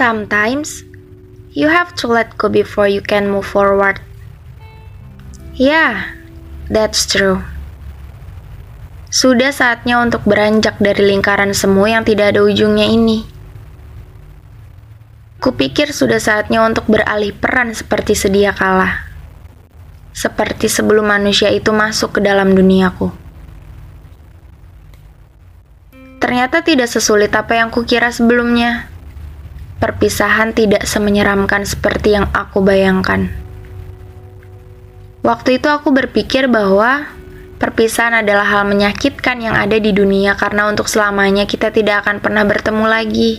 Sometimes, you have to let go before you can move forward. Yeah, that's true. Sudah saatnya untuk beranjak dari lingkaran semu yang tidak ada ujungnya ini. Kupikir sudah saatnya untuk beralih peran seperti sedia kala. Seperti sebelum manusia itu masuk ke dalam duniaku. Ternyata tidak sesulit apa yang kukira sebelumnya. Perpisahan tidak semenyeramkan seperti yang aku bayangkan. Waktu itu aku berpikir bahwa perpisahan adalah hal menyakitkan yang ada di dunia karena untuk selamanya kita tidak akan pernah bertemu lagi.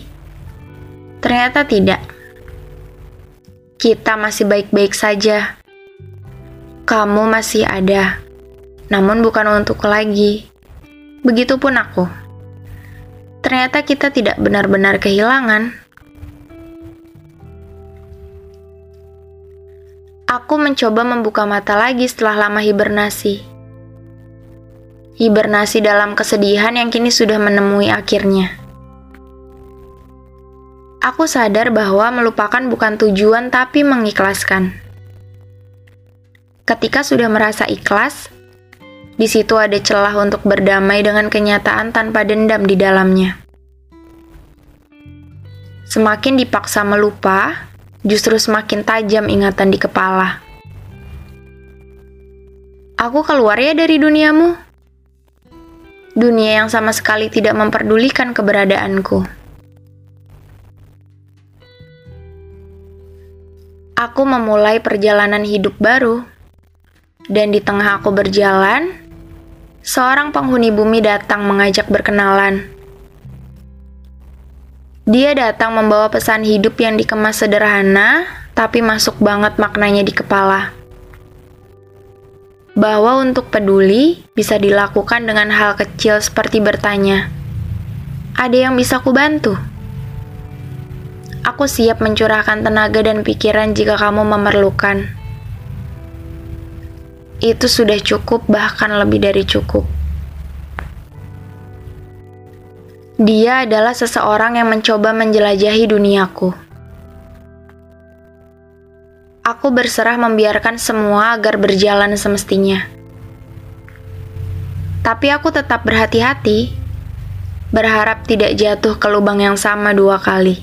Ternyata tidak. Kita masih baik-baik saja. Kamu masih ada, namun bukan untuk lagi. Begitupun aku. Ternyata kita tidak benar-benar kehilangan. Aku mencoba membuka mata lagi setelah lama hibernasi. Hibernasi dalam kesedihan yang kini sudah menemui akhirnya. Aku sadar bahwa melupakan bukan tujuan tapi mengikhlaskan. Ketika sudah merasa ikhlas, di situ ada celah untuk berdamai dengan kenyataan tanpa dendam di dalamnya. Semakin dipaksa melupa, justru semakin tajam ingatan di kepala. Aku keluar ya dari duniamu. Dunia yang sama sekali tidak memperdulikan keberadaanku. aku memulai perjalanan hidup baru. Dan di tengah aku berjalan, seorang penghuni bumi datang mengajak berkenalan. Dia datang membawa pesan hidup yang dikemas sederhana, tapi masuk banget maknanya di kepala. Bahwa untuk peduli bisa dilakukan dengan hal kecil seperti bertanya, "Ada yang bisa kubantu?" bantu? Aku siap mencurahkan tenaga dan pikiran jika kamu memerlukan. Itu sudah cukup, bahkan lebih dari cukup. Dia adalah seseorang yang mencoba menjelajahi duniaku. Aku berserah membiarkan semua agar berjalan semestinya. Tapi aku tetap berhati-hati, berharap tidak jatuh ke lubang yang sama dua kali.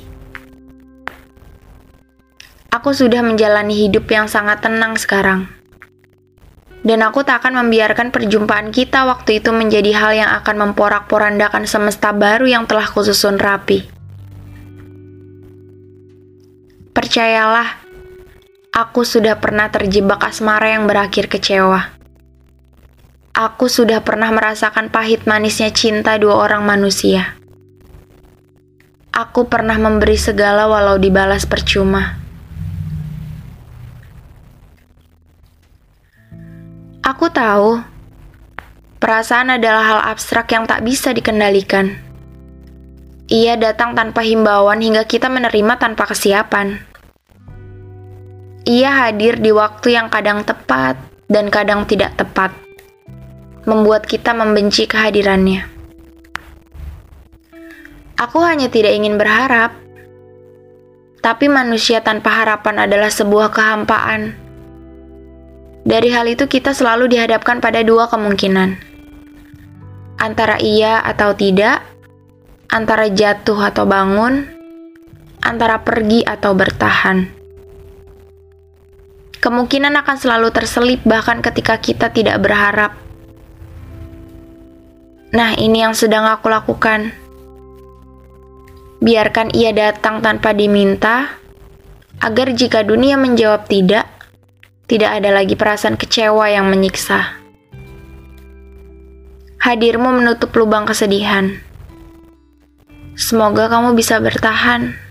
Aku sudah menjalani hidup yang sangat tenang sekarang. Dan aku tak akan membiarkan perjumpaan kita waktu itu menjadi hal yang akan memporak-porandakan semesta baru yang telah kususun rapi. Percayalah, aku sudah pernah terjebak asmara yang berakhir kecewa. Aku sudah pernah merasakan pahit manisnya cinta dua orang manusia. Aku pernah memberi segala walau dibalas percuma. Aku tahu, perasaan adalah hal abstrak yang tak bisa dikendalikan. Ia datang tanpa himbauan hingga kita menerima tanpa kesiapan. Ia hadir di waktu yang kadang tepat dan kadang tidak tepat, membuat kita membenci kehadirannya. Aku hanya tidak ingin berharap, tapi manusia tanpa harapan adalah sebuah kehampaan dari hal itu kita selalu dihadapkan pada dua kemungkinan. Antara iya atau tidak, antara jatuh atau bangun, antara pergi atau bertahan. Kemungkinan akan selalu terselip bahkan ketika kita tidak berharap. Nah, ini yang sedang aku lakukan. Biarkan ia datang tanpa diminta, agar jika dunia menjawab tidak, tidak ada lagi perasaan kecewa yang menyiksa. Hadirmu menutup lubang kesedihan. Semoga kamu bisa bertahan.